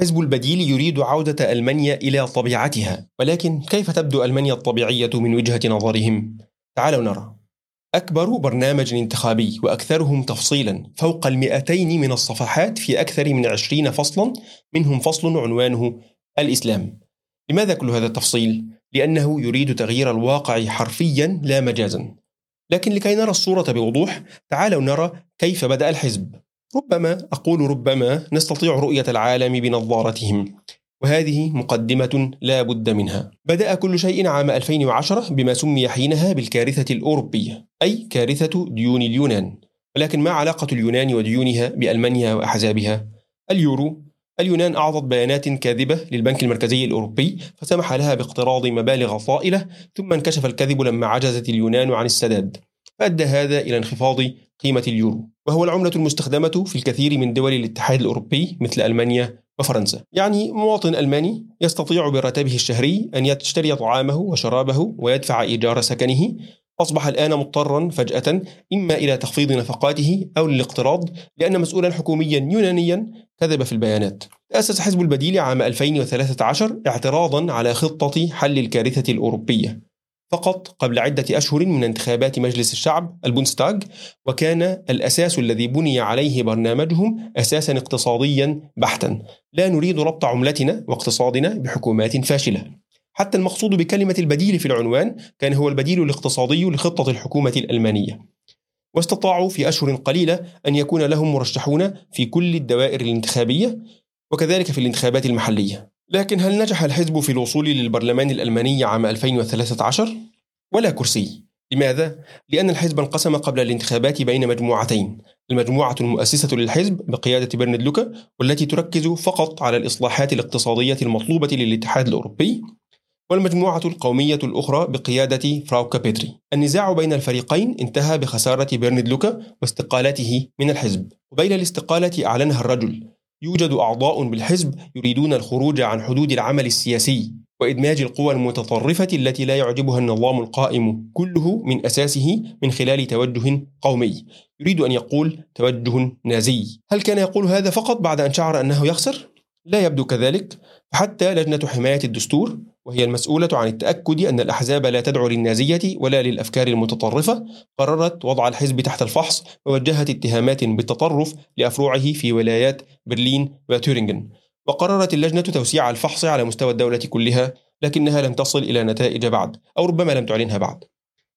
حزب البديل يريد عودة ألمانيا إلى طبيعتها ولكن كيف تبدو ألمانيا الطبيعية من وجهة نظرهم؟ تعالوا نرى أكبر برنامج انتخابي وأكثرهم تفصيلا فوق المئتين من الصفحات في أكثر من عشرين فصلا منهم فصل عنوانه الإسلام لماذا كل هذا التفصيل؟ لأنه يريد تغيير الواقع حرفيا لا مجازا لكن لكي نرى الصورة بوضوح تعالوا نرى كيف بدأ الحزب ربما أقول ربما نستطيع رؤية العالم بنظارتهم. وهذه مقدمة لا بد منها. بدأ كل شيء عام 2010 بما سمي حينها بالكارثة الأوروبية أي كارثة ديون اليونان. ولكن ما علاقة اليونان وديونها بألمانيا وأحزابها؟ اليورو. اليونان أعطت بيانات كاذبة للبنك المركزي الأوروبي فسمح لها باقتراض مبالغ طائلة ثم انكشف الكذب لما عجزت اليونان عن السداد. فأدى هذا إلى انخفاض قيمة اليورو وهو العملة المستخدمة في الكثير من دول الاتحاد الأوروبي مثل ألمانيا وفرنسا. يعني مواطن ألماني يستطيع براتبه الشهري أن يشتري طعامه وشرابه ويدفع إيجار سكنه أصبح الآن مضطرا فجأة إما إلى تخفيض نفقاته أو للاقتراض لأن مسؤولا حكوميا يونانيا كذب في البيانات. تأسس حزب البديل عام 2013 اعتراضا على خطة حل الكارثة الأوروبية. فقط قبل عدة أشهر من انتخابات مجلس الشعب البونستاغ وكان الأساس الذي بني عليه برنامجهم أساسا اقتصاديا بحتا. لا نريد ربط عملتنا واقتصادنا بحكومات فاشلة. حتى المقصود بكلمة البديل في العنوان كان هو البديل الاقتصادي لخطة الحكومة الألمانية. واستطاعوا في أشهر قليلة أن يكون لهم مرشحون في كل الدوائر الانتخابية وكذلك في الانتخابات المحلية. لكن هل نجح الحزب في الوصول للبرلمان الألماني عام 2013؟ ولا كرسي. لماذا؟ لأن الحزب انقسم قبل الانتخابات بين مجموعتين. المجموعة المؤسسة للحزب بقيادة برند لوكا والتي تركز فقط على الإصلاحات الاقتصادية المطلوبة للاتحاد الأوروبي والمجموعة القومية الأخرى بقيادة فراوكا بيتري النزاع بين الفريقين انتهى بخسارة برند لوكا واستقالته من الحزب. قبيل الاستقالة أعلنها الرجل. يوجد أعضاء بالحزب يريدون الخروج عن حدود العمل السياسي وإدماج القوى المتطرفة التي لا يعجبها النظام القائم كله من أساسه من خلال توجه قومي. يريد أن يقول توجه نازي. هل كان يقول هذا فقط بعد أن شعر أنه يخسر؟ لا يبدو كذلك. فحتى لجنة حماية الدستور وهي المسؤولة عن التأكد أن الأحزاب لا تدعو للنازية ولا للأفكار المتطرفة قررت وضع الحزب تحت الفحص ووجهت اتهامات بالتطرف لأفروعه في ولايات برلين وتورينغن وقررت اللجنة توسيع الفحص على مستوى الدولة كلها لكنها لم تصل إلى نتائج بعد أو ربما لم تعلنها بعد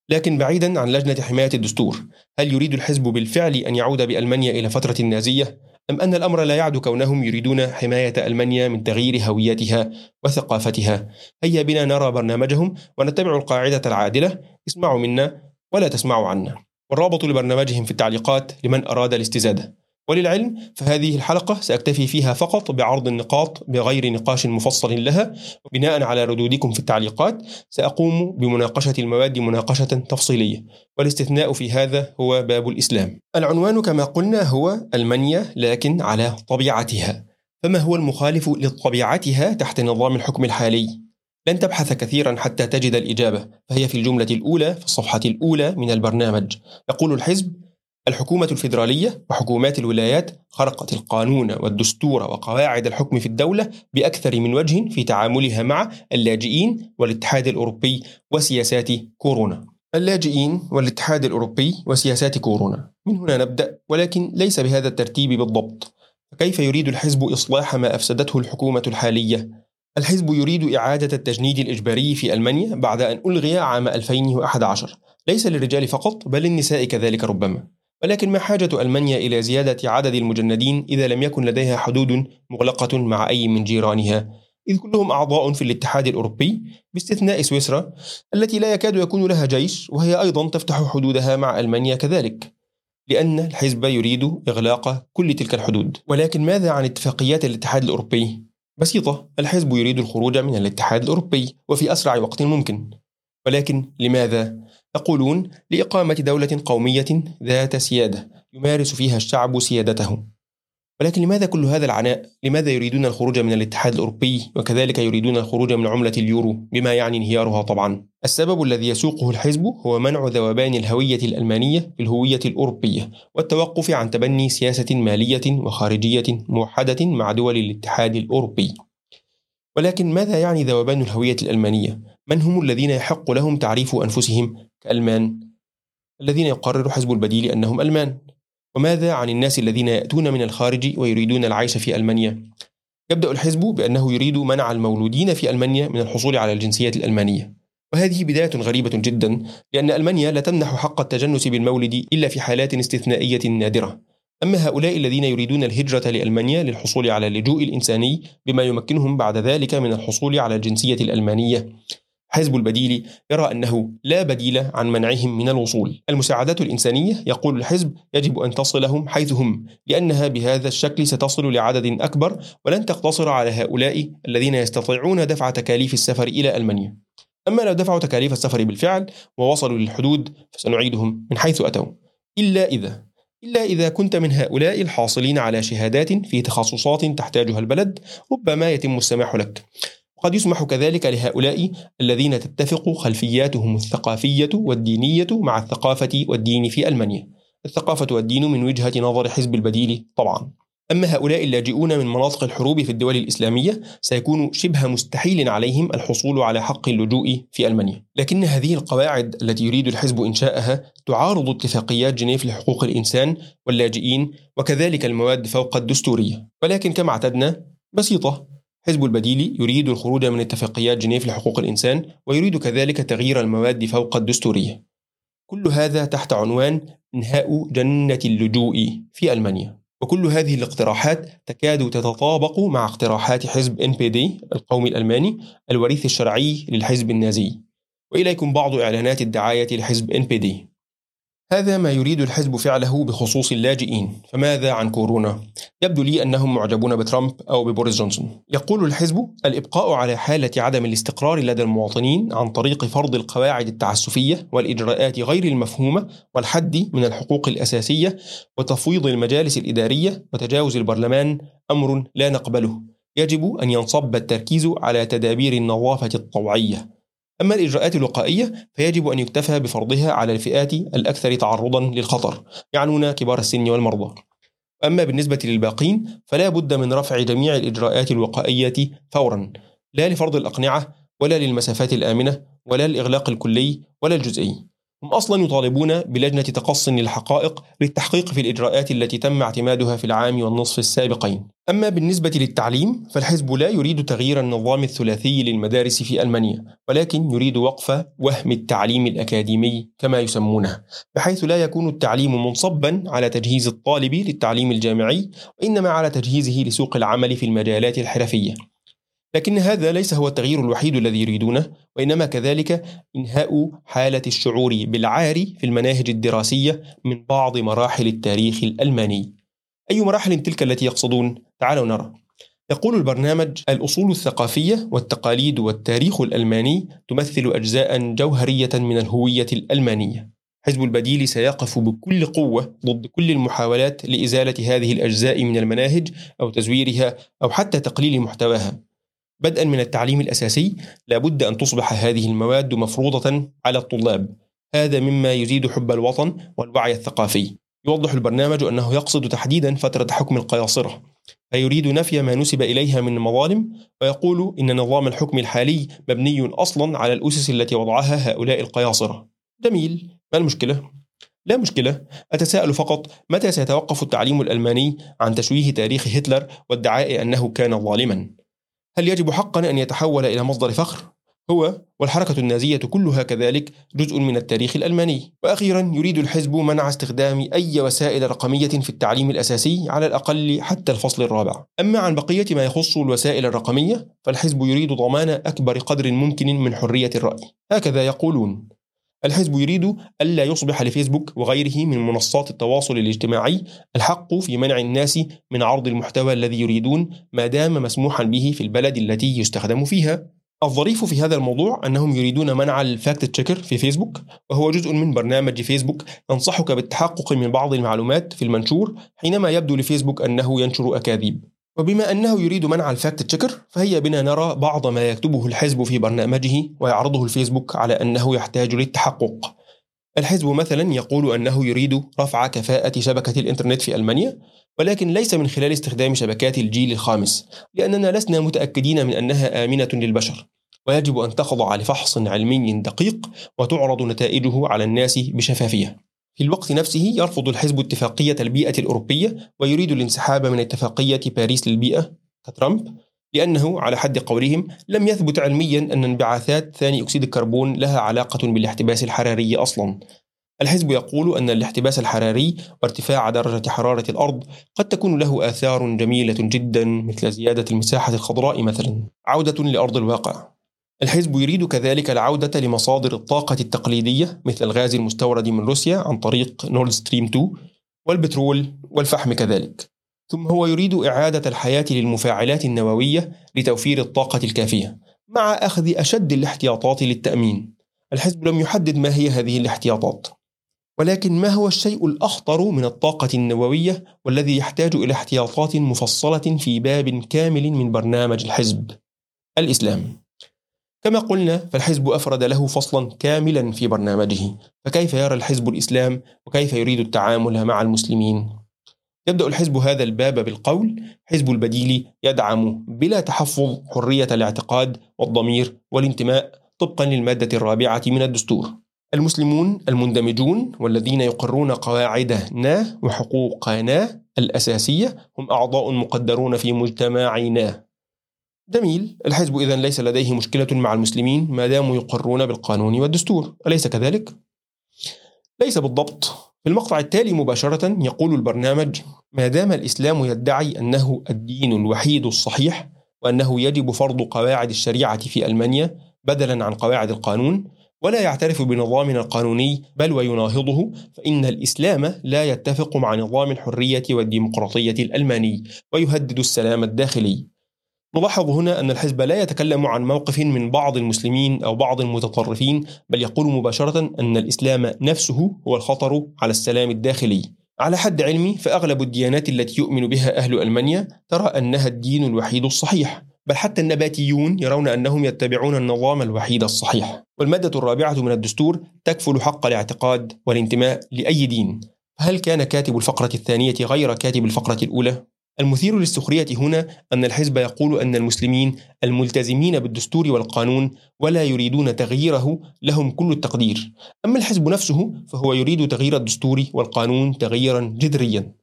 لكن بعيدا عن لجنة حماية الدستور هل يريد الحزب بالفعل أن يعود بألمانيا إلى فترة النازية؟ أم أن الأمر لا يعد كونهم يريدون حماية ألمانيا من تغيير هويتها وثقافتها؟ هيا بنا نرى برنامجهم ونتبع القاعدة العادلة. اسمعوا منا ولا تسمعوا عنا. والرابط لبرنامجهم في التعليقات لمن أراد الاستزادة. وللعلم فهذه الحلقة سأكتفي فيها فقط بعرض النقاط بغير نقاش مفصل لها وبناء على ردودكم في التعليقات سأقوم بمناقشة المواد مناقشة تفصيلية. والاستثناء في هذا هو باب الإسلام. العنوان كما قلنا هو ألمانيا لكن على طبيعتها. فما هو المخالف لطبيعتها تحت نظام الحكم الحالي؟ لن تبحث كثيرا حتى تجد الإجابة فهي في الجملة الأولى في الصفحة الأولى من البرنامج. يقول الحزب الحكومة الفيدرالية وحكومات الولايات خرقت القانون والدستور وقواعد الحكم في الدولة بأكثر من وجه في تعاملها مع اللاجئين والاتحاد الأوروبي وسياسات كورونا. اللاجئين والاتحاد الأوروبي وسياسات كورونا. من هنا نبدأ ولكن ليس بهذا الترتيب بالضبط. فكيف يريد الحزب إصلاح ما أفسدته الحكومة الحالية؟ الحزب يريد إعادة التجنيد الإجباري في ألمانيا بعد أن ألغي عام 2011 ليس للرجال فقط بل للنساء كذلك ربما ولكن ما حاجة ألمانيا إلى زيادة عدد المجندين إذا لم يكن لديها حدود مغلقة مع أي من جيرانها إذ كلهم أعضاء في الاتحاد الأوروبي باستثناء سويسرا التي لا يكاد يكون لها جيش وهي أيضا تفتح حدودها مع ألمانيا كذلك لأن الحزب يريد إغلاق كل تلك الحدود ولكن ماذا عن اتفاقيات الاتحاد الأوروبي؟ بسيطة الحزب يريد الخروج من الاتحاد الأوروبي وفي أسرع وقت ممكن ولكن لماذا؟ يقولون لإقامة دولة قومية ذات سيادة يمارس فيها الشعب سيادته ولكن لماذا كل هذا العناء؟ لماذا يريدون الخروج من الاتحاد الأوروبي وكذلك يريدون الخروج من عملة اليورو بما يعني انهيارها طبعا؟ السبب الذي يسوقه الحزب هو منع ذوبان الهوية الألمانية بالهوية الأوروبية والتوقف عن تبني سياسة مالية وخارجية موحدة مع دول الاتحاد الأوروبي. ولكن ماذا يعني ذوبان الهوية الألمانية؟ من هم الذين يحق لهم تعريف أنفسهم كألمان؟ الذين يقرر حزب البديل أنهم ألمان وماذا عن الناس الذين يأتون من الخارج ويريدون العيش في ألمانيا؟ يبدأ الحزب بأنه يريد منع المولودين في ألمانيا من الحصول على الجنسية الألمانية وهذه بداية غريبة جدا لأن ألمانيا لا تمنح حق التجنس بالمولد إلا في حالات استثنائية نادرة أما هؤلاء الذين يريدون الهجرة لألمانيا للحصول على اللجوء الإنساني بما يمكنهم بعد ذلك من الحصول على الجنسية الألمانية حزب البديل يرى أنه لا بديل عن منعهم من الوصول. المساعدات الإنسانية يقول الحزب يجب أن تصلهم حيث هم لأنها بهذا الشكل ستصل لعدد أكبر ولن تقتصر على هؤلاء الذين يستطيعون دفع تكاليف السفر إلى ألمانيا. أما لو دفعوا تكاليف السفر بالفعل ووصلوا للحدود فسنعيدهم من حيث أتوا. إلا إذا إلا إذا كنت من هؤلاء الحاصلين على شهادات في تخصصات تحتاجها البلد ربما يتم السماح لك. قد يسمح كذلك لهؤلاء الذين تتفق خلفياتهم الثقافية والدينية مع الثقافة والدين في ألمانيا. الثقافة والدين من وجهة نظر حزب البديل طبعا. أما هؤلاء اللاجئون من مناطق الحروب في الدول الإسلامية سيكون شبه مستحيل عليهم الحصول على حق اللجوء في ألمانيا. لكن هذه القواعد التي يريد الحزب إنشاءها تعارض اتفاقيات جنيف لحقوق الإنسان واللاجئين وكذلك المواد فوق الدستورية. ولكن كما اعتدنا بسيطة. حزب البديل يريد الخروج من اتفاقيات جنيف لحقوق الإنسان ويريد كذلك تغيير المواد فوق الدستورية. كل هذا تحت عنوان إنهاء جنة اللجوء في ألمانيا. وكل هذه الاقتراحات تكاد تتطابق مع اقتراحات حزب NPD القومي الألماني الوريث الشرعي للحزب النازي. وإليكم بعض إعلانات الدعاية لحزب NPD هذا ما يريد الحزب فعله بخصوص اللاجئين. فماذا عن كورونا؟ يبدو لي أنهم معجبون بترامب أو ببوريس جونسون. يقول الحزب الإبقاء على حالة عدم الاستقرار لدى المواطنين عن طريق فرض القواعد التعسفية والإجراءات غير المفهومة والحد من الحقوق الأساسية وتفويض المجالس الإدارية وتجاوز البرلمان أمر لا نقبله. يجب أن ينصب التركيز على تدابير النظافة الطوعية. أما الإجراءات الوقائية فيجب أن يكتفى بفرضها على الفئات الأكثر تعرضا للخطر يعنون كبار السن والمرضى. أما بالنسبة للباقين فلا بد من رفع جميع الإجراءات الوقائية فورا لا لفرض الأقنعة ولا للمسافات الآمنة ولا الإغلاق الكلي ولا الجزئي. هم أصلا يطالبون بلجنة تقص للحقائق للتحقيق في الإجراءات التي تم اعتمادها في العام والنصف السابقين. أما بالنسبة للتعليم فالحزب لا يريد تغيير النظام الثلاثي للمدارس في ألمانيا ولكن يريد وقف وهم التعليم الأكاديمي كما يسمونه بحيث لا يكون التعليم منصبا على تجهيز الطالب للتعليم الجامعي وإنما على تجهيزه لسوق العمل في المجالات الحرفية لكن هذا ليس هو التغيير الوحيد الذي يريدونه وإنما كذلك إنهاء حالة الشعور بالعار في المناهج الدراسية من بعض مراحل التاريخ الألماني. أي مراحل تلك التي يقصدون؟ تعالوا نرى. يقول البرنامج الأصول الثقافية والتقاليد والتاريخ الألماني تمثل أجزاء جوهرية من الهوية الألمانية. حزب البديل سيقف بكل قوة ضد كل المحاولات لإزالة هذه الأجزاء من المناهج أو تزويرها أو حتى تقليل محتواها. بدءا من التعليم الأساسي لابد أن تصبح هذه المواد مفروضة على الطلاب هذا مما يزيد حب الوطن والوعي الثقافي يوضح البرنامج أنه يقصد تحديدا فترة حكم القياصرة فيريد نفي ما نسب إليها من مظالم ويقول إن نظام الحكم الحالي مبني أصلا على الأسس التي وضعها هؤلاء القياصرة جميل ما المشكلة؟ لا مشكلة أتساءل فقط متى سيتوقف التعليم الألماني عن تشويه تاريخ هتلر وادعاء أنه كان ظالما هل يجب حقا أن يتحول إلى مصدر فخر؟ هو والحركة النازية كلها كذلك جزء من التاريخ الألماني. وأخيرا يريد الحزب منع استخدام أي وسائل رقمية في التعليم الأساسي على الأقل حتى الفصل الرابع. أما عن بقية ما يخص الوسائل الرقمية فالحزب يريد ضمان أكبر قدر ممكن من حرية الرأي. هكذا يقولون الحزب يريد ألا يصبح لفيسبوك وغيره من منصات التواصل الاجتماعي الحق في منع الناس من عرض المحتوى الذي يريدون ما دام مسموحا به في البلد التي يستخدم فيها. الظريف في هذا الموضوع أنهم يريدون منع ال fact checker في فيسبوك وهو جزء من برنامج فيسبوك ينصحك بالتحقق من بعض المعلومات في المنشور حينما يبدو لفيسبوك أنه ينشر أكاذيب. وبما أنه يريد منع ال fact checker فهيا بنا نرى بعض ما يكتبه الحزب في برنامجه ويعرضه الفيسبوك على أنه يحتاج للتحقق. الحزب مثلا يقول أنه يريد رفع كفاءة شبكة الإنترنت في ألمانيا ولكن ليس من خلال استخدام شبكات الجيل الخامس لأننا لسنا متأكدين من أنها آمنة للبشر. ويجب أن تخضع لفحص علمي دقيق وتعرض نتائجه على الناس بشفافية. في الوقت نفسه يرفض الحزب اتفاقية البيئة الأوروبية ويريد الانسحاب من اتفاقية باريس للبيئة كترامب لأنه على حد قولهم لم يثبت علميا أن انبعاثات ثاني أكسيد الكربون لها علاقة بالاحتباس الحراري أصلا. الحزب يقول أن الاحتباس الحراري وارتفاع درجة حرارة الأرض قد تكون له آثار جميلة جدا مثل زيادة المساحة الخضراء مثلا. عودة لأرض الواقع. الحزب يريد كذلك العودة لمصادر الطاقة التقليدية مثل الغاز المستورد من روسيا عن طريق نورد ستريم 2 والبترول والفحم كذلك. ثم هو يريد إعادة الحياة للمفاعلات النووية لتوفير الطاقة الكافية مع أخذ أشد الاحتياطات للتأمين. الحزب لم يحدد ما هي هذه الاحتياطات ولكن ما هو الشيء الأخطر من الطاقة النووية والذي يحتاج إلى احتياطات مفصلة في باب كامل من برنامج الحزب؟ الإسلام. كما قلنا فالحزب أفرد له فصلا كاملا في برنامجه. فكيف يرى الحزب الإسلام؟ وكيف يريد التعامل مع المسلمين؟ يبدأ الحزب هذا الباب بالقول. حزب البديل يدعم بلا تحفظ حرية الاعتقاد والضمير والانتماء طبقا للمادة الرابعة من الدستور. المسلمون المندمجون والذين يقرون قواعدنا وحقوقنا الأساسية هم أعضاء مقدرون في مجتمعنا. جميل. الحزب إذا ليس لديه مشكلة مع المسلمين ما داموا يقرون بالقانون والدستور. أليس كذلك؟ ليس بالضبط. في المقطع التالي مباشرة يقول البرنامج ما دام الإسلام يدعي أنه الدين الوحيد الصحيح وأنه يجب فرض قواعد الشريعة في ألمانيا بدلا عن قواعد القانون ولا يعترف بنظامنا القانوني بل ويناهضه فإن الإسلام لا يتفق مع نظام الحرية والديمقراطية الألماني ويهدد السلام الداخلي. نلاحظ هنا أن الحزب لا يتكلم عن موقف من بعض المسلمين أو بعض المتطرفين بل يقول مباشرة أن الإسلام نفسه هو الخطر على السلام الداخلي. على حد علمي فأغلب الديانات التي يؤمن بها أهل ألمانيا ترى أنها الدين الوحيد الصحيح بل حتى النباتيون يرون أنهم يتبعون النظام الوحيد الصحيح. والمادة الرابعة من الدستور تكفل حق الاعتقاد والانتماء لأي دين. هل كان كاتب الفقرة الثانية غير كاتب الفقرة الأولى؟ المثير للسخرية هنا أن الحزب يقول أن المسلمين الملتزمين بالدستور والقانون ولا يريدون تغييره لهم كل التقدير، أما الحزب نفسه فهو يريد تغيير الدستور والقانون تغييرا جذريا.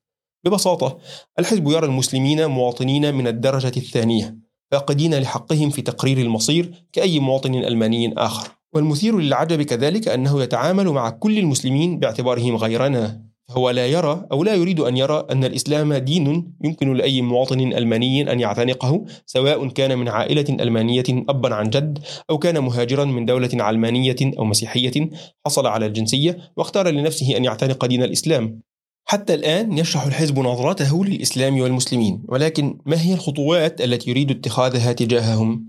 ببساطة، الحزب يرى المسلمين مواطنين من الدرجة الثانية، فاقدين لحقهم في تقرير المصير كأي مواطن ألماني آخر. والمثير للعجب كذلك أنه يتعامل مع كل المسلمين باعتبارهم غيرنا هو لا يرى أو لا يريد أن يرى أن الإسلام دين يمكن لأي مواطن ألماني أن يعتنقه سواء كان من عائلة ألمانية أبا عن جد أو كان مهاجرا من دولة علمانية أو مسيحية حصل على الجنسية واختار لنفسه أن يعتنق دين الإسلام حتى الآن يشرح الحزب نظرته للإسلام والمسلمين ولكن ما هي الخطوات التي يريد اتخاذها تجاههم؟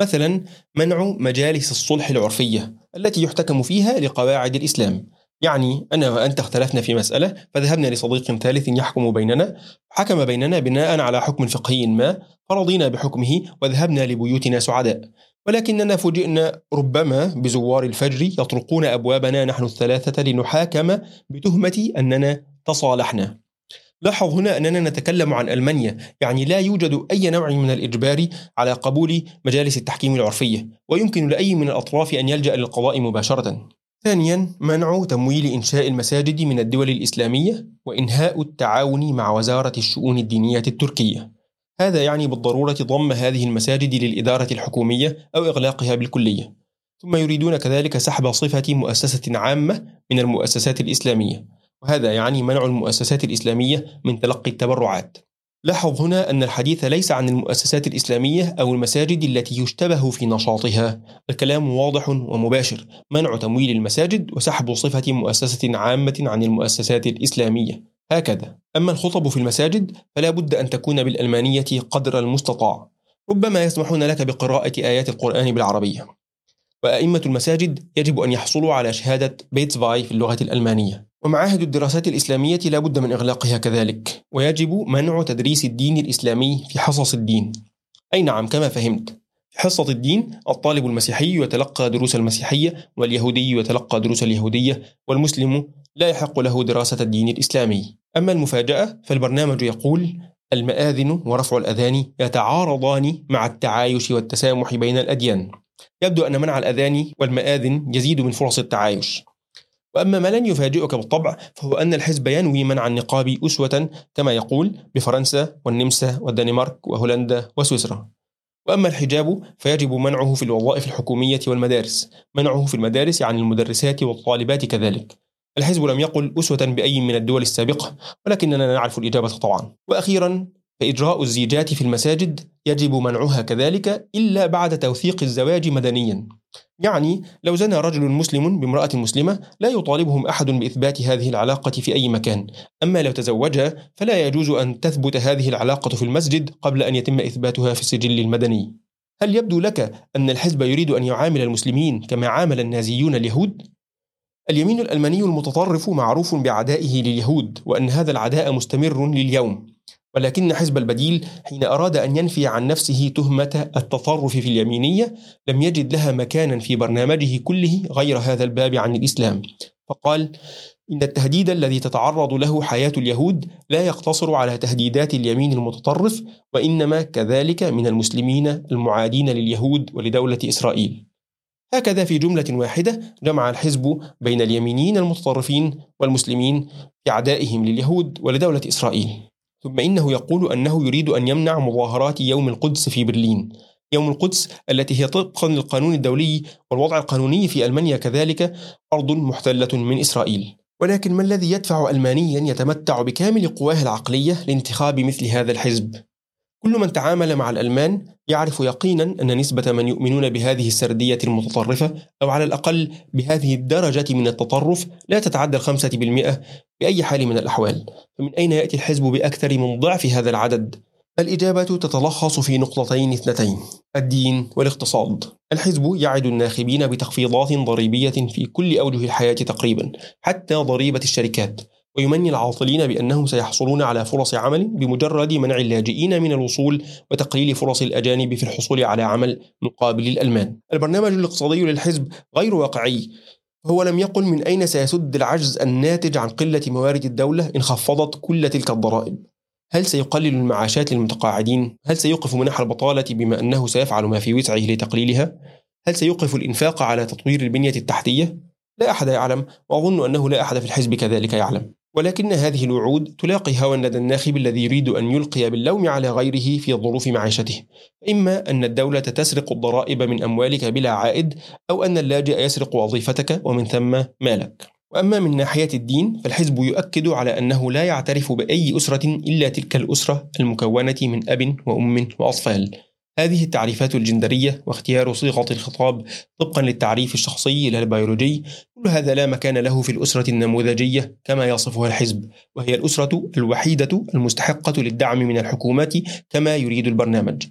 مثلا منع مجالس الصلح العرفية التي يحتكم فيها لقواعد الإسلام يعني أنا وأنت اختلفنا في مسألة فذهبنا لصديق ثالث يحكم بيننا حكم بيننا بناء على حكم فقهي ما فرضينا بحكمه وذهبنا لبيوتنا سعداء. ولكننا فوجئنا ربما بزوار الفجر يطرقون أبوابنا نحن الثلاثة لنحاكم بتهمة أننا تصالحنا. لاحظ هنا أننا نتكلم عن ألمانيا يعني لا يوجد أي نوع من الإجبار على قبول مجالس التحكيم العرفية ويمكن لأي من الأطراف أن يلجأ للقضاء مباشرة. ثانيا منع تمويل إنشاء المساجد من الدول الإسلامية وإنهاء التعاون مع وزارة الشؤون الدينية التركية. هذا يعني بالضرورة ضم هذه المساجد للإدارة الحكومية أو إغلاقها بالكلية. ثم يريدون كذلك سحب صفة مؤسسة عامة من المؤسسات الإسلامية. وهذا يعني منع المؤسسات الإسلامية من تلقي التبرعات. لاحظ هنا أن الحديث ليس عن المؤسسات الإسلامية أو المساجد التي يشتبه في نشاطها. الكلام واضح ومباشر. منع تمويل المساجد وسحب صفة مؤسسة عامة عن المؤسسات الإسلامية. هكذا. أما الخطب في المساجد فلا بد أن تكون بالألمانية قدر المستطاع. ربما يسمحون لك بقراءة آيات القرآن بالعربية. وأئمة المساجد يجب أن يحصلوا على شهادة B2 في اللغة الألمانية. ومعاهد الدراسات الإسلامية لا بد من إغلاقها كذلك ويجب منع تدريس الدين الإسلامي في حصص الدين. أي نعم كما فهمت. في حصة الدين الطالب المسيحي يتلقى دروس المسيحية واليهودي يتلقى دروس اليهودية والمسلم لا يحق له دراسة الدين الإسلامي. أما المفاجأة فالبرنامج يقول المآذن ورفع الأذان يتعارضان مع التعايش والتسامح بين الأديان يبدو أن منع الأذان والمآذن يزيد من فرص التعايش. وأما ما لن يفاجئك بالطبع فهو أن الحزب ينوي منع النقاب أسوة كما يقول بفرنسا والنمسا والدنمارك وهولندا وسويسرا. وأما الحجاب فيجب منعه في الوظائف الحكومية والمدارس منعه في المدارس عن المدرسات والطالبات كذلك. الحزب لم يقل أسوة بأي من الدول السابقة ولكننا نعرف الإجابة طبعا. وأخيرا فإجراء الزيجات في المساجد يجب منعها كذلك إلا بعد توثيق الزواج مدنيا. يعني لو زنى رجل مسلم بامرأة مسلمة لا يطالبهم أحد بإثبات هذه العلاقة في أي مكان. أما لو تزوجا فلا يجوز أن تثبت هذه العلاقة في المسجد قبل أن يتم إثباتها في السجل المدني. هل يبدو لك أن الحزب يريد أن يعامل المسلمين كما عامل النازيون اليهود؟ اليمين الألماني المتطرف معروف بعدائه لليهود وأن هذا العداء مستمر لليوم. ولكن حزب البديل حين أراد أن ينفي عن نفسه تهمة التطرف في اليمينية لم يجد لها مكانا في برنامجه كله غير هذا الباب عن الإسلام. فقال إن التهديد الذي تتعرض له حياة اليهود لا يقتصر على تهديدات اليمين المتطرف وإنما كذلك من المسلمين المعادين لليهود ولدولة إسرائيل. هكذا في جملة واحدة جمع الحزب بين اليمينيين المتطرفين والمسلمين في أعدائهم لليهود ولدولة إسرائيل. ثم إنه يقول أنه يريد أن يمنع مظاهرات يوم القدس في برلين يوم القدس التي هي طبقا للقانون الدولي والوضع القانوني في ألمانيا كذلك أرض محتلة من إسرائيل ولكن ما الذي يدفع ألمانيا يتمتع بكامل قواه العقلية لانتخاب مثل هذا الحزب؟ كل من تعامل مع الألمان يعرف يقينا أن نسبة من يؤمنون بهذه السردية المتطرفة أو على الأقل بهذه الدرجة من التطرف لا تتعدى الخمسة بالمئة بأي حال من الأحوال. فمن أين يأتي الحزب بأكثر من ضعف هذا العدد؟ الإجابة تتلخص في نقطتين اثنتين الدين والاقتصاد. الحزب يعد الناخبين بتخفيضات ضريبية في كل أوجه الحياة تقريبا حتى ضريبة الشركات. ويمني العاطلين بأنهم سيحصلون على فرص عمل بمجرد منع اللاجئين من الوصول وتقليل فرص الأجانب في الحصول على عمل مقابل الألمان البرنامج الاقتصادي للحزب غير واقعي هو لم يقل من أين سيسد العجز الناتج عن قلة موارد الدولة إن خفضت كل تلك الضرائب هل سيقلل المعاشات للمتقاعدين؟ هل سيوقف منح البطالة بما أنه سيفعل ما في وسعه لتقليلها؟ هل سيوقف الإنفاق على تطوير البنية التحتية؟ لا أحد يعلم وأظن أنه لا أحد في الحزب كذلك يعلم ولكن هذه الوعود تلاقي هوى لدى الناخب الذي يريد أن يلقي باللوم على غيره في ظروف معيشته إما أن الدولة تسرق الضرائب من أموالك بلا عائد أو أن اللاجئ يسرق وظيفتك ومن ثم مالك. وأما من ناحية الدين فالحزب يؤكد على أنه لا يعترف بأي أسرة إلا تلك الأسرة المكونة من أب وأم وأطفال. هذه التعريفات الجندرية واختيار صيغة الخطاب طبقا للتعريف الشخصي لا البيولوجي. كل هذا لا مكان له في الأسرة النموذجية كما يصفها الحزب وهي الأسرة الوحيدة المستحقة للدعم من الحكومات كما يريد البرنامج.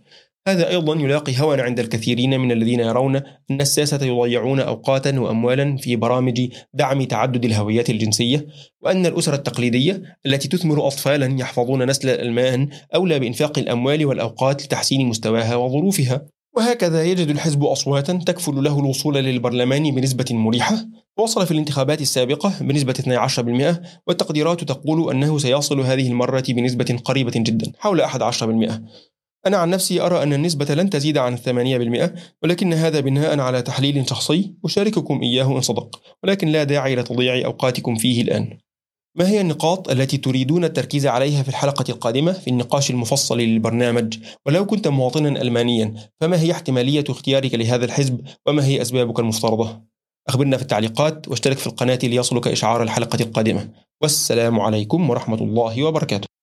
هذا أيضا يلاقي هوى عند الكثيرين من الذين يرون أن الساسة يضيعون أوقاتا وأموالا في برامج دعم تعدد الهويات الجنسية وأن الأسرة التقليدية التي تثمر أطفالا يحفظون نسل الألمان أولى بإنفاق الأموال والأوقات لتحسين مستواها وظروفها. وهكذا يجد الحزب أصواتا تكفل له الوصول للبرلمان بنسبة مريحة. وصل في الانتخابات السابقة بنسبة 12% والتقديرات تقول أنه سيصل هذه المرة بنسبة قريبة جدا حول 11% أنا عن نفسي أرى أن النسبة لن تزيد عن الثمانية بالمئة ولكن هذا بناء على تحليل شخصي أشارككم إياه إن صدق ولكن لا داعي لتضييع أوقاتكم فيه الآن ما هي النقاط التي تريدون التركيز عليها في الحلقة القادمة في النقاش المفصل للبرنامج؟ ولو كنت مواطنا ألمانيا فما هي احتمالية اختيارك لهذا الحزب وما هي أسبابك المفترضة؟ أخبرنا في التعليقات واشترك في القناة ليصلك إشعار الحلقة القادمة والسلام عليكم ورحمة الله وبركاته